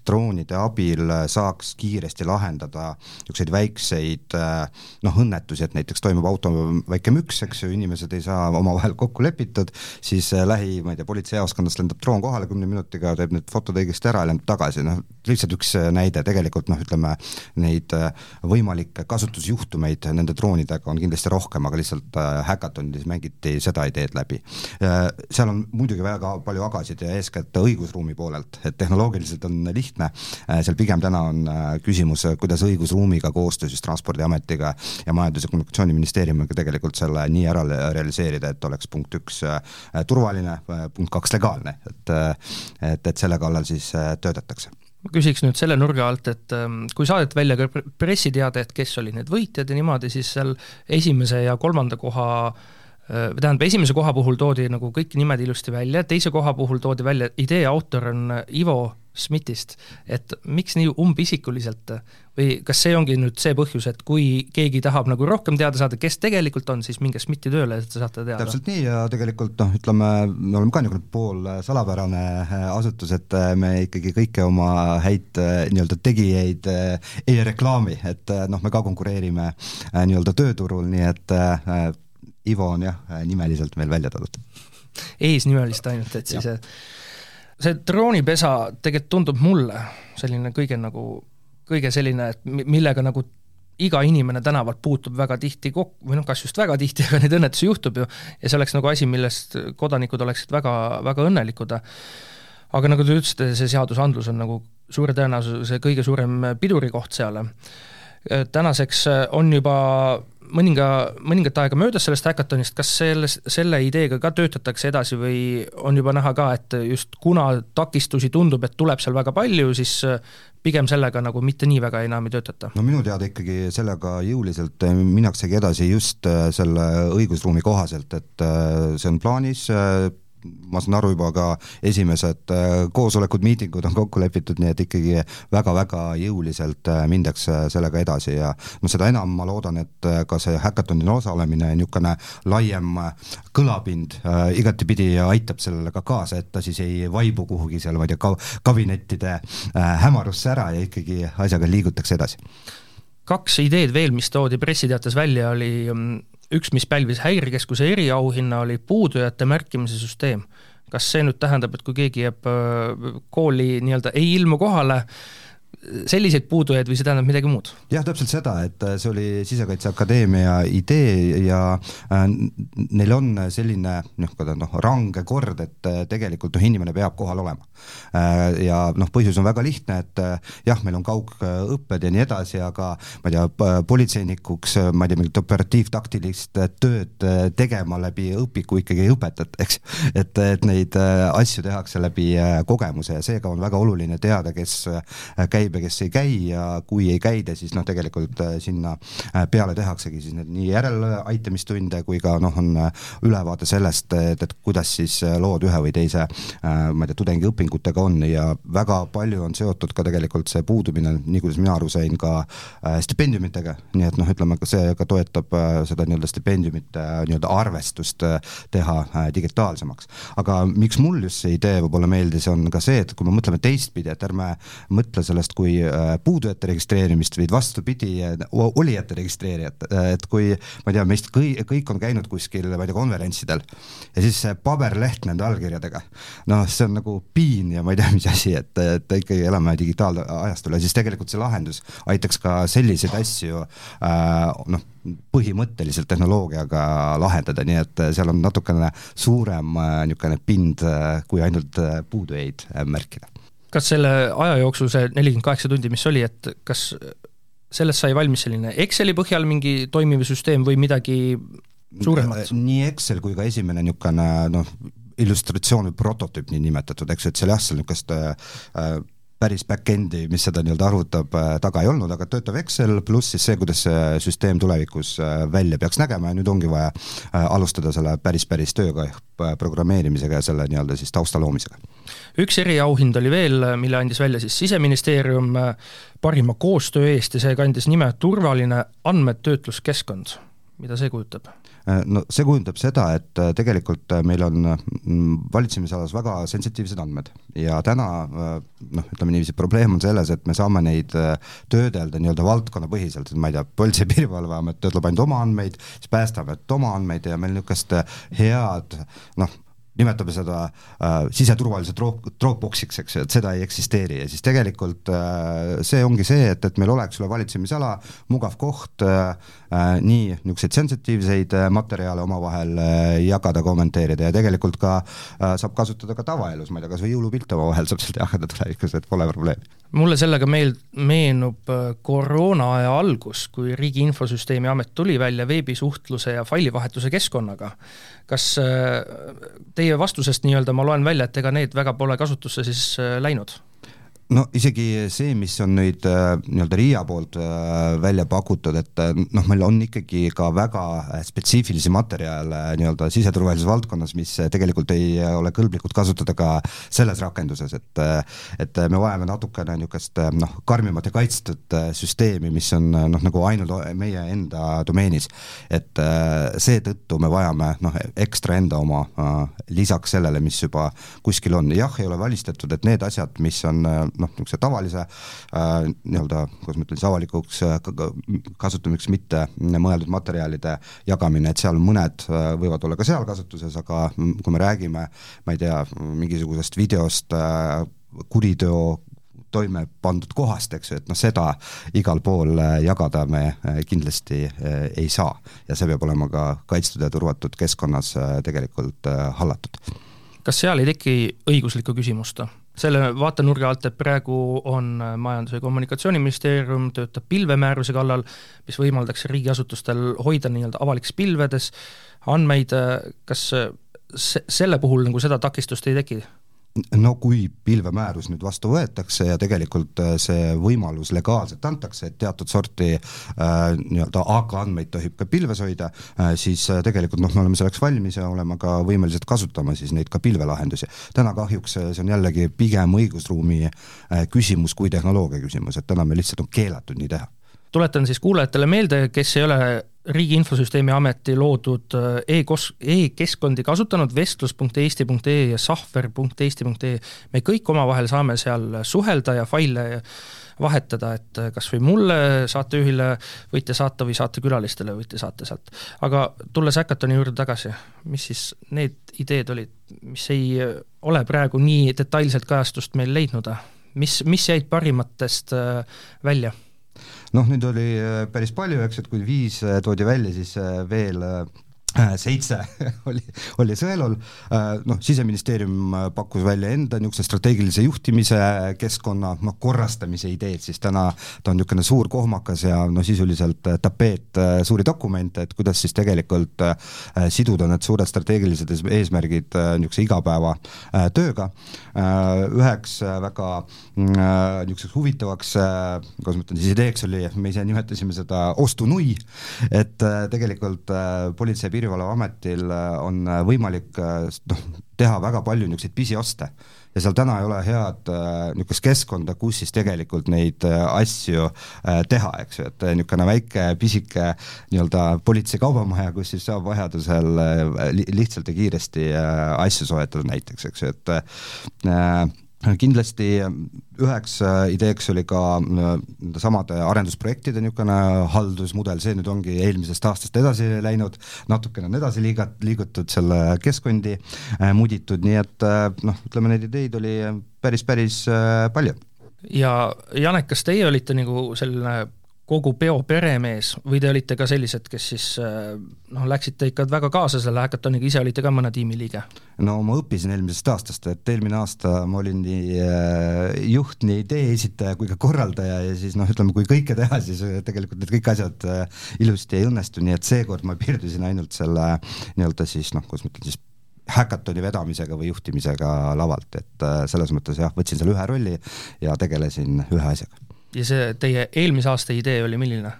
droonide abil saaks kiiresti lahendada niisuguseid väikseid noh, õnnetusi, et näiteks toimub auto väike müks, eks ju, inimesed ei saa omavahel kokku lepitud, siis lähi, ma ei tea, politseijaoskonnast lendab droon kohale kümne minutiga, teeb need fotod õigesti ära ja lendab tagasi, noh, lihtsalt üks näide, tegelikult noh, ütleme neid võimalikke kasutusjuhtumeid nende droonidega on kindlasti rohkem, aga lihtsalt äh, häkatonides mängiti seda ideed läbi. Äh, seal on muidugi väga palju agasid ja eeskätt õigusruumi poolelt, et tehnoloogiliselt on lihtne, äh, seal pigem täna on küsimus, kuidas õigusruumiga koostöös siis Transpordiametiga ja Majandus- ja Kommunikatsiooniministeeriumiga tegelikult selle nii ära realiseerida, et oleks punkt üks turvaline, punkt kaks legaalne, et et, et selle kallal siis töötatakse. Ma küsiks nüüd selle nurga alt, et ähm, kui saadeti välja ka pressiteade, et kes olid need võitjad ja niimoodi, siis seal esimese ja kolmanda koha äh, tähendab, esimese koha puhul toodi nagu kõik nimed ilusti välja, teise koha puhul toodi välja, idee autor on Ivo SMIT-ist, et miks nii umbisikuliselt või kas see ongi nüüd see põhjus, et kui keegi tahab nagu rohkem teada saada, kes tegelikult on, siis minge SMIT-i tööle, et te saate teada? täpselt nii ja tegelikult noh, ütleme, me oleme ka niisugune pool salapärane äh, asutus, et äh, me ikkagi kõiki oma häid äh, nii-öelda tegijaid ei reklaami, et noh, me ka konkureerime nii-öelda tööturul, nii et Ivo on jah, nimeliselt meil välja toodud. eesnimelist ainult, et siis see droonipesa tegelikult tundub mulle selline kõige nagu, kõige selline, et millega nagu iga inimene tänavalt puutub väga tihti kokku, või noh, kas just väga tihti, (laughs) aga neid õnnetusi juhtub ju, ja see oleks nagu asi, millest kodanikud oleksid väga, väga õnnelikud. aga nagu te ütlesite, see seadusandlus on nagu suure tõenäosuse kõige suurem pidurikoht seal. tänaseks on juba mõninga, mõningat aega möödas sellest häkatonist, kas selles, selle ideega ka töötatakse edasi või on juba näha ka, et just kuna takistusi tundub, et tuleb seal väga palju, siis pigem sellega nagu mitte nii väga enam ei töötata? no minu teada ikkagi sellega jõuliselt minnaksegi edasi just äh, selle õigusruumi kohaselt, et äh, see on plaanis, äh, ma saan aru, juba ka esimesed äh, koosolekud, miitingud on kokku lepitud, nii et ikkagi väga-väga jõuliselt äh, mindakse sellega edasi ja noh, seda enam ma loodan, et äh, ka see häkatonil osalemine, niisugune laiem kõlapind äh, igatepidi aitab sellele ka kaasa, et ta siis ei vaibu kuhugi seal, ma ei tea, ka kabinettide äh, hämarusse ära ja ikkagi asjaga liigutakse edasi. Kaks ideed veel, mis toodi pressiteates välja, oli mm, üks, mis pälvis Häirekeskuse eriauhinna, oli puudujate märkimise süsteem. kas see nüüd tähendab, et kui keegi jääb äh, kooli nii-öelda ei ilmu kohale, selliseid puudujaid või see tähendab midagi muud? jah, täpselt seda, et see oli Sisekaitseakadeemia idee ja äh, neil on selline niisugune noh, range kord, et äh, tegelikult noh, inimene peab kohal olema äh,. Ja noh, põhjus on väga lihtne, et äh, jah, meil on kaugõpped ja nii edasi, aga ma ei tea, politseinikuks, ma ei tea, mingit operatiivtaktilist tööd äh, tegema läbi õpiku ikkagi ei õpetata, eks. et, et neid äh, asju tehakse läbi kogemuse ja seega on väga oluline teada, kes käib ja kes ei käi ja kui ei käida, siis noh, tegelikult sinna peale tehaksegi siis need nii järeleaitamistunde kui ka noh, on ülevaade sellest, et, et kuidas siis lood ühe või teise ma ei tea, tudengiõpingutega on ja väga palju on seotud ka tegelikult see puudumine, nii kuidas mina aru sain, ka stipendiumitega, nii et noh, ütleme ka see ka toetab seda nii-öelda stipendiumite nii-öelda arvestust teha digitaalsemaks. aga miks mul just see idee võib-olla meeldis, on ka see, et kui me mõtleme teistpidi, et ärme mõtle sellest kui puudujate registreerimist, vaid vastupidi, olijate registreerijat, et kui ma ei tea, meist kõi-, kõik on käinud kuskil, ma ei tea, konverentsidel ja siis see paberleht nende allkirjadega, noh, see on nagu piin ja ma ei tea, mis asi, et, et ikkagi elame digitaalajastul ja siis tegelikult see lahendus aitaks ka selliseid asju äh, noh, põhimõtteliselt tehnoloogiaga lahendada, nii et seal on natukene suurem äh, niisugune pind äh, kui ainult äh, puudujaid märkida. Kas selle aja jooksul see nelikümmend kaheksa tundi, mis oli, et kas sellest sai valmis selline Exceli põhjal mingi toimiv süsteem või midagi suuremat? nii Excel kui ka esimene niisugune noh, illustratsioon või prototüüp niinimetatud, eks ju, et seal jah, seal niisugust äh, päris back-end'i, mis seda nii-öelda arvutab, äh, taga ei olnud, aga töötav Excel pluss siis see, kuidas see süsteem tulevikus äh, välja peaks nägema ja nüüd ongi vaja äh, alustada selle päris, päris tööga ehk programmeerimisega ja selle nii-öelda siis tausta loomisega. üks eriauhind oli veel, mille andis välja siis Siseministeerium parima koostöö eest ja see kandis nime Turvaline andmetöötluskeskkond. mida see kujutab? Äh, no see kujundab seda, et äh, tegelikult äh, meil on mm, valitsemisalas väga sensitiivsed andmed. Ja täna noh, ütleme niiviisi, probleem on selles, et me saame neid töödelda nii-öelda valdkonnapõhiselt, et ma ei tea, Politsei- ja Piirivalveamet töötleb ainult oma andmeid, siis Päästeamet oma andmeid ja meil niisugust head noh, nimetame seda äh, siseturvalisuse drop, Dropboxiks, eks ju, et seda ei eksisteeri. Ja siis tegelikult äh, see ongi see, et, et meil oleks üle valitsemisala mugav koht äh, äh, nii niisuguseid sensitiivseid äh, materjale omavahel äh, jagada, kommenteerida. Ja tegelikult ka äh, saab kasutada ka tavaelus, ma ei tea, kas või jõulupilte omavahel saab sealt jagada tulevikus, et pole probleemi. mulle sellega meel-, meenub äh, koroonaaja algus, kui Riigi Infosüsteemi Amet tuli välja veebisuhtluse ja failivahetuse keskkonnaga. Kas äh, teie vastusest nii-öelda ma loen välja, et ega need väga pole kasutusse siis äh, läinud? No isegi see, mis on nüüd äh, nii-öelda RIA poolt äh, välja pakutud, et äh, noh, meil on ikkagi ka väga spetsiifilisi materjale nii-öelda siseturvalisuse valdkonnas, mis tegelikult ei ole kõlblikud kasutada ka selles rakenduses, et et me vajame natukene niisugust noh, karmimat ja kaitstud süsteemi, mis on noh, nagu ainult meie enda domeenis. et seetõttu me vajame noh, ekstra enda oma lisaks sellele, mis juba kuskil on, jah, ei ole välistatud, et need asjad, mis on noh, niisuguse tavalise äh, nii-öelda, kuidas ma ütlen siis, avalikuks äh, kasutamiseks mitte mõeldud materjalide jagamine, et seal mõned äh, võivad olla ka seal kasutuses, aga kui me räägime, ma ei tea, mingisugusest videost äh, kuriteo toime pandud kohast, eks ju, et noh, seda igal pool äh, jagada me kindlasti ei saa. ja see peab olema ka kaitstud ja turvatud keskkonnas tegelikult hallatud. kas seal ei teki õiguslikku küsimust? Selle vaatenurga alt, et praegu on Majandus- ja Kommunikatsiooniministeerium, töötab pilvemääruse kallal, mis võimaldaks riigiasutustel hoida nii-öelda avalikes pilvedes andmeid, kas se-, selle puhul nagu seda takistust ei teki? No kui pilvemäärus nüüd vastu võetakse ja tegelikult äh, see võimalus legaalselt antakse, et teatud sorti äh, nii-öelda AK andmeid tohib ka pilves hoida äh,, siis äh, tegelikult noh, me oleme selleks valmis ja oleme ka võimelised kasutama siis neid ka pilvelahendusi. täna kahjuks äh, see on jällegi pigem õigusruumi äh, küsimus kui tehnoloogia küsimus, et täna meil lihtsalt on keelatud nii teha tuletan siis kuulajatele meelde, kes ei ole Riigi Infosüsteemi Ameti loodud äh, e-kos-, e-keskkondi kasutanud, vestlus.eesti.ee ja sahver.eesti.ee, me kõik omavahel saame seal suhelda ja faile vahetada, et äh, kas või mulle, saatejuhile võite saata või saatekülalistele võite saata sealt. aga tulles Hackathoni juurde tagasi, mis siis need ideed olid, mis ei ole praegu nii detailselt kajastust meil leidnud, mis, mis jäid parimatest välja? Noh, neid oli päris palju, eks, et kui viis toodi välja, siis veel Äh, seitse (laughs) oli, oli sõelul, äh, noh, Siseministeerium äh, pakkus välja enda niisuguse strateegilise juhtimise keskkonna noh, korrastamise ideed, siis täna ta on niisugune suur kohmakas ja no sisuliselt tapeet suuri dokumente, et kuidas siis tegelikult siduda need suured strateegilised eesmärgid niisuguse igapäevatööga. Üheks väga niisuguseks huvitavaks, kuidas ma ütlen siis, ideeks oli, me ise nimetasime seda ostunui, et tegelikult politsei ja Piirivalveametil äh, on äh, võimalik äh, noh, teha väga palju niisuguseid pisioste ja seal täna ei ole head niisugust keskkonda, kus siis tegelikult neid asju teha, eks ju, et niisugune väike pisike nii-öelda politsei kaubamaja, kus siis saab vajadusel lihtsalt ja kiiresti asju soetada näiteks, eks ju, et kindlasti üheks äh, ideeks oli ka äh, samade arendusprojektide niisugune haldusmudel, see nüüd ongi eelmisest aastast edasi läinud, natukene on edasi liigat-, liigutud selle keskkondi äh, muditud, nii et noh, ütleme neid ideid oli päris, päris palju. ja Janek, kas teie olite nagu selline kogu peo peremees või te olite ka sellised, kes siis äh, noh, läksite ikka väga kaasa selle häkatoniga, ise olite ka mõne tiimi liige? no ma õppisin eelmisest aastast, et eelmine aasta ma olin nii äh, juht, nii idee esitaja kui ka korraldaja ja siis noh, ütleme, kui kõike teha, siis äh, tegelikult need kõik asjad ilusti ei õnnestu, nii et seekord ma piirdusin ainult selle nii-öelda siis noh, kuidas ma ütlen siis häkatoni vedamisega või juhtimisega lavalt, et selles mõttes jah, võtsin selle ühe rolli ja tegelesin ühe asjaga ja see teie eelmise aasta idee oli milline?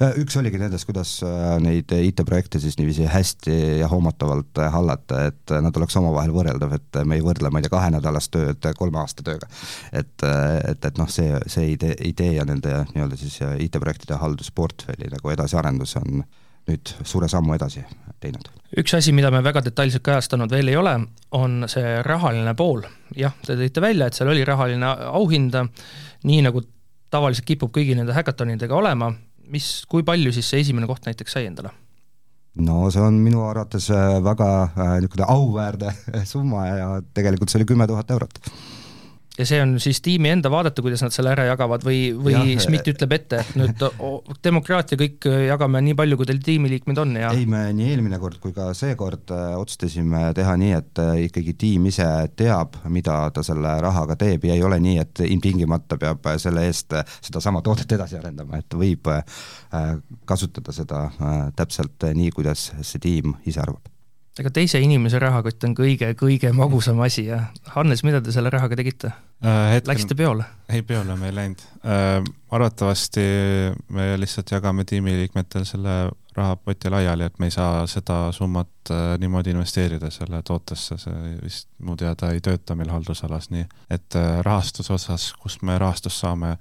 Äh, üks oligi nendest, kuidas äh, neid IT-projekte siis niiviisi hästi ja hoomatavalt äh, hallata, et nad oleks omavahel võrreldav, et me ei võrdle, ma ei tea, kahenädalast tööd kolme aasta tööga. et, et, et noh, see, see idee, idee ja nende nii-öelda siis IT-projektide haldusportfelli nagu edasiarendus on nüüd suure sammu edasi teinud. üks asi, mida me väga detailselt kajastanud veel ei ole, on see rahaline pool. jah, te tõite välja, et seal oli rahaline auhind, nii nagu tavaliselt kipub kõigi nende häkatonidega olema, mis, kui palju siis see esimene koht näiteks sai endale? no see on minu arvates äh, väga äh, niisugune auväärne (laughs) summa ja tegelikult see oli kümme tuhat eurot ja see on siis tiimi enda vaadata, kuidas nad selle ära jagavad või, või ja, SMIT ütleb ette, et nüüd demokraatia kõik jagame nii palju, kui teil tiimiliikmeid on ja ei, me nii eelmine kord kui ka seekord äh, otsustasime teha nii, et äh, ikkagi tiim ise teab, mida ta selle rahaga teeb ja ei ole nii, et ilmtingimata peab selle eest sedasama toodet edasi arendama, et võib äh, kasutada seda täpselt nii, kuidas see tiim ise arvab ega teise inimese rahakott on kõige-kõige magusam asi ja Hannes, mida te selle rahaga tegite äh,? Hetken... Läksite peole? ei, peole me ei läinud äh,. arvatavasti me lihtsalt jagame tiimiliikmetel selle rahapoti laiali, et me ei saa seda summat äh, niimoodi investeerida selle tootesse, see vist mu teada ei tööta meil haldusalas nii, et äh, rahastuse osas, kust me rahastust saame,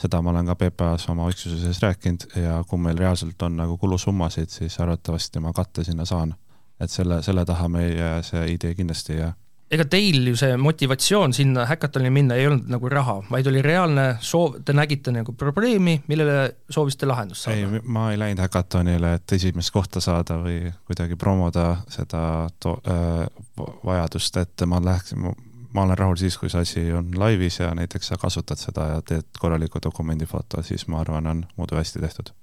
seda ma olen ka PPA-s oma üksuse sees rääkinud ja kui meil reaalselt on nagu kulusummasid, siis arvatavasti ma katte sinna saan et selle, selle taha meie see idee kindlasti ei jää ega teil ju see motivatsioon sinna häkatonile minna ei olnud nagu raha, vaid oli reaalne soov, te nägite nagu probleemi, millele soovisite lahendust saada? ei, ma ei läinud häkatonile, et esimest kohta saada või kuidagi promoda seda to-, äh, vajadust, et ma läheksin, ma olen rahul siis, kui see asi on laivis ja näiteks sa kasutad seda ja teed korraliku dokumendifoto, siis ma arvan, on muidu hästi tehtud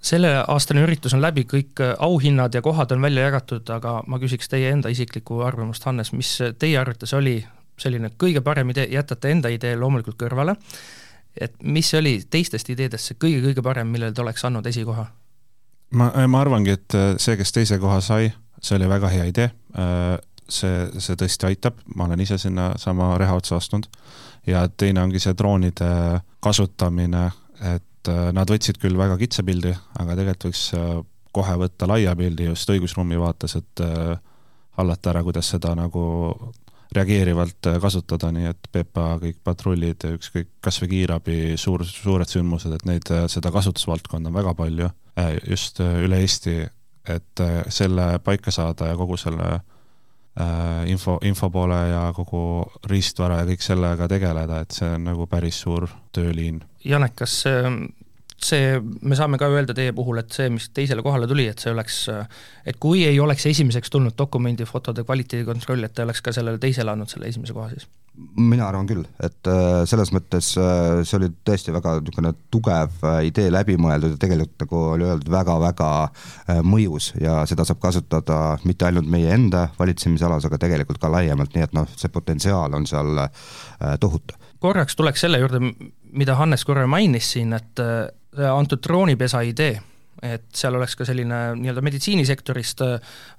selleaastane üritus on läbi, kõik äh, auhinnad ja kohad on välja jagatud, aga ma küsiks teie enda isiklikku arvamust, Hannes, mis teie arvates oli selline kõige parem idee, jätate enda idee loomulikult kõrvale, et mis oli teistest ideedest see kõige-kõige parem, millele te oleks andnud esikoha? ma, ma arvangi, et äh, see, kes teise koha sai, see oli väga hea idee, äh, see, see tõesti aitab, ma olen ise sinna sama reha otsa astunud, ja teine ongi see droonide kasutamine, et et äh, nad võtsid küll väga kitsa pildi, aga tegelikult võiks äh, kohe võtta laia pildi just õigusruumi vaates, et äh, hallata ära, kuidas seda nagu reageerivalt kasutada, nii et PPA kõik patrullid, ükskõik kas või kiirabi, suur, suured sündmused, et neid, seda kasutusvaldkonda on väga palju just üle Eesti, et selle paika saada ja kogu selle info, info poole ja kogu riistvara ja kõik sellega tegeleda, et see on nagu päris suur tööliin. Janek, kas see, me saame ka öelda teie puhul, et see, mis teisele kohale tuli, et see oleks, et kui ei oleks esimeseks tulnud dokumendi fotode kvaliteedikontroll, et ta oleks ka sellele teisele andnud selle esimese koha siis? mina arvan küll, et äh, selles mõttes äh, see oli tõesti väga niisugune tugev äh, idee läbi mõeldud ja tegelikult nagu oli öeldud, väga-väga mõjus ja seda saab kasutada mitte ainult meie enda valitsemisalas, aga tegelikult ka laiemalt, nii et noh, see potentsiaal on seal tohutu. korraks tuleks selle juurde, mida Hannes korra mainis siin, et antud droonipesa idee et seal oleks ka selline nii-öelda meditsiinisektorist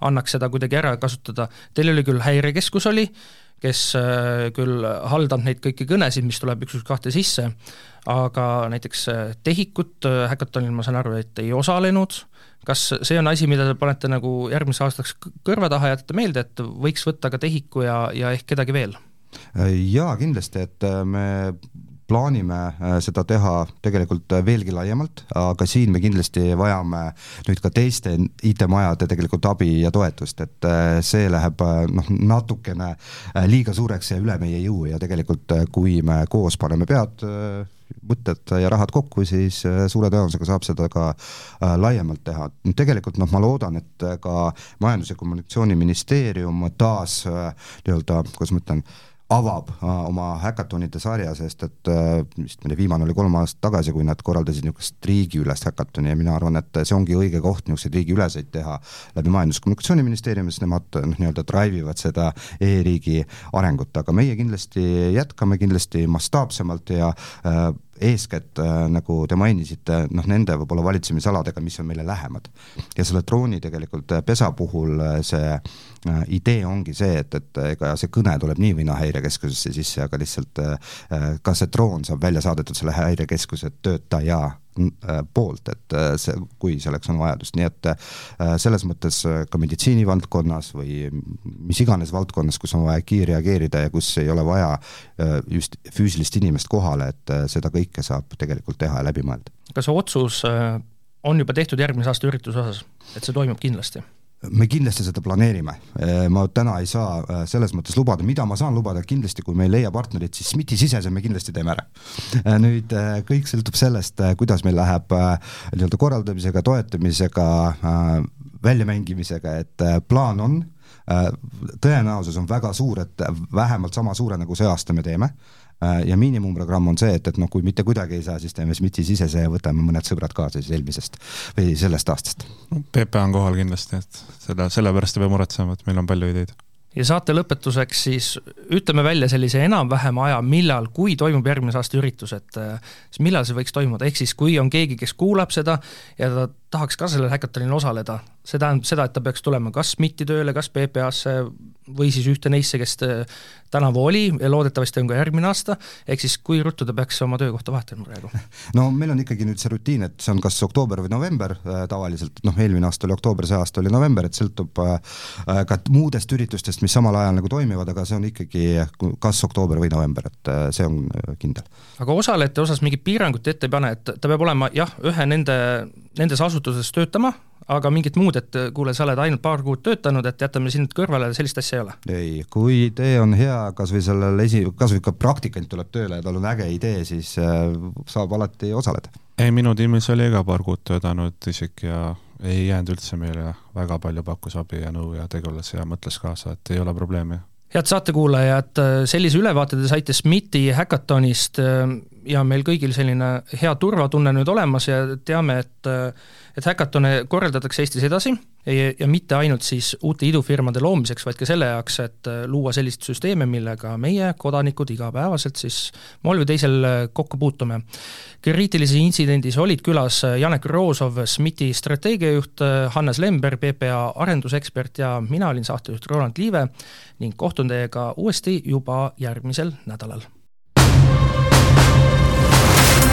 annaks seda kuidagi ära kasutada, teil oli küll häirekeskus oli, kes äh, küll haldab neid kõiki kõnesid, mis tuleb üks, üks, kahte sisse, aga näiteks äh, TEHIK-ut Hackathonil ma saan aru, et ei osalenud, kas see on asi, mida te panete nagu järgmiseks aastaks kõrva taha, jätate meelde, et võiks võtta ka TEHIK-u ja, ja ehk kedagi veel? Jaa, kindlasti, et me plaanime äh, seda teha tegelikult äh, veelgi laiemalt, aga siin me kindlasti vajame nüüd ka teiste IT-majade tegelikult abi ja toetust, et äh, see läheb noh, natukene liiga suureks ja üle meie jõu ja tegelikult kui me koos paneme pead mõtted ja rahad kokku, siis suure tõenäosusega saab seda ka laiemalt teha. tegelikult noh, ma loodan, et ka Majandus- ja Kommunikatsiooniministeerium taas nii-öelda, kuidas ma ütlen, avab äh, oma häkatonide sarja, sest et äh, vist äh, viimane oli kolm aastat tagasi, kui nad korraldasid niisugust riigiülest häkatoni ja mina arvan, et see ongi õige koht niisuguseid riigiüleseid teha läbi Majandus- ja Kommunikatsiooniministeeriumi, sest nemad noh, nii-öelda drive ivad seda e-riigi arengut, aga meie kindlasti jätkame kindlasti mastaapsemalt ja äh, eeskätt äh, nagu te mainisite, noh nende võib-olla valitsemisaladega, mis on meile lähemad. ja selle drooni tegelikult äh, pesa puhul äh, see idee ongi see, et, et ega see kõne tuleb nii või naa häirekeskusesse sisse, aga lihtsalt ka see droon saab välja saadetud selle häirekeskuse töötaja poolt, et äh, see, kui selleks on vajadust, nii et äh, selles mõttes ka meditsiinivaldkonnas või mis iganes valdkonnas, kus on vaja kiirreageerida ja kus ei ole vaja just füüsilist inimest kohale, et seda kõike saab tegelikult teha ja läbi mõelda. kas otsus on juba tehtud järgmise aasta ürituse osas, et see toimub kindlasti? Me kindlasti seda planeerime, ma täna ei saa äh, selles mõttes lubada, mida ma saan lubada, kindlasti kui me ei leia partnerit, siis SMIT-i sisese me kindlasti teeme ära. Äh, nüüd äh, kõik sõltub sellest, kuidas meil läheb nii-öelda korraldamisega, toetamisega, väljamängimisega, et plaan on, tõenäosus on väga suur, et vähemalt sama suure, nagu see aasta me teeme. Äh, ja miinimumprogramm on see, et, et noh, kui mitte kuidagi ei saa, siis teeme SMIT-i sisese ja võtame mõned sõbrad kaasa siis eelmisest või sellest aastast. PPA on kohal kindlasti, et seda, sellepärast ei pea muretsema, et meil on palju ideid ja saate lõpetuseks siis ütleme välja sellise enam-vähem aja, millal, kui toimub järgmise aasta üritus, et äh, siis millal see võiks toimuda, ehk siis kui on keegi, kes kuulab seda ja ta tahaks ka sellel häkatonil osaleda, see tähendab seda, et ta peaks tulema kas MIT-i tööle, kas PPA-sse või siis ühte neisse, kes tänavu oli ja loodetavasti on ka järgmine aasta, ehk siis kui ruttu ta peaks oma töökohta vahetama praegu? (laughs) no meil on ikkagi nüüd see rutiin, et see on kas oktoober või november äh, tavaliselt, noh eelmine aasta oli oktoober, see aasta oli november, et sõltub äh, äh, ka muudest üritustest, mis samal ajal nagu toimivad, aga see on ikkagi kas oktoober või november, et see on kindel. aga osalejate osas mingit piirangut ette ei pane, et ta peab olema jah, ühe nende, nendes asutuses töötama, aga mingit muud, et kuule, sa oled ainult paar kuud töötanud, et jätame sind kõrvale, sellist asja ei ole? ei, kui idee on hea, kas või sellel esi, kas või ka praktikant tuleb tööle ja tal on äge idee, siis äh, saab alati osaleda. ei, minu tiimis oli ka paar kuud töötanud isik ja ei jäänud üldse meile, väga palju pakkus abi ja nõu ja tegeles ja mõtles kaasa, et ei ole probleemi head saatekuulajad, sellise ülevaate te saite SMIT-i häkatonist ja meil kõigil selline hea turvatunne nüüd olemas ja teame, et et häkatone korraldatakse Eestis edasi ja, ja mitte ainult siis uute idufirmade loomiseks, vaid ka selle jaoks, et luua selliseid süsteeme, millega meie, kodanikud, igapäevaselt siis moel või teisel kokku puutume. kriitilises intsidendis olid külas Janek Roosov, SMIT-i strateegiajuht, Hannes Lember, PPA arendusekspert ja mina olin saatejuht Roland Liive ning kohtun teiega uuesti juba järgmisel nädalal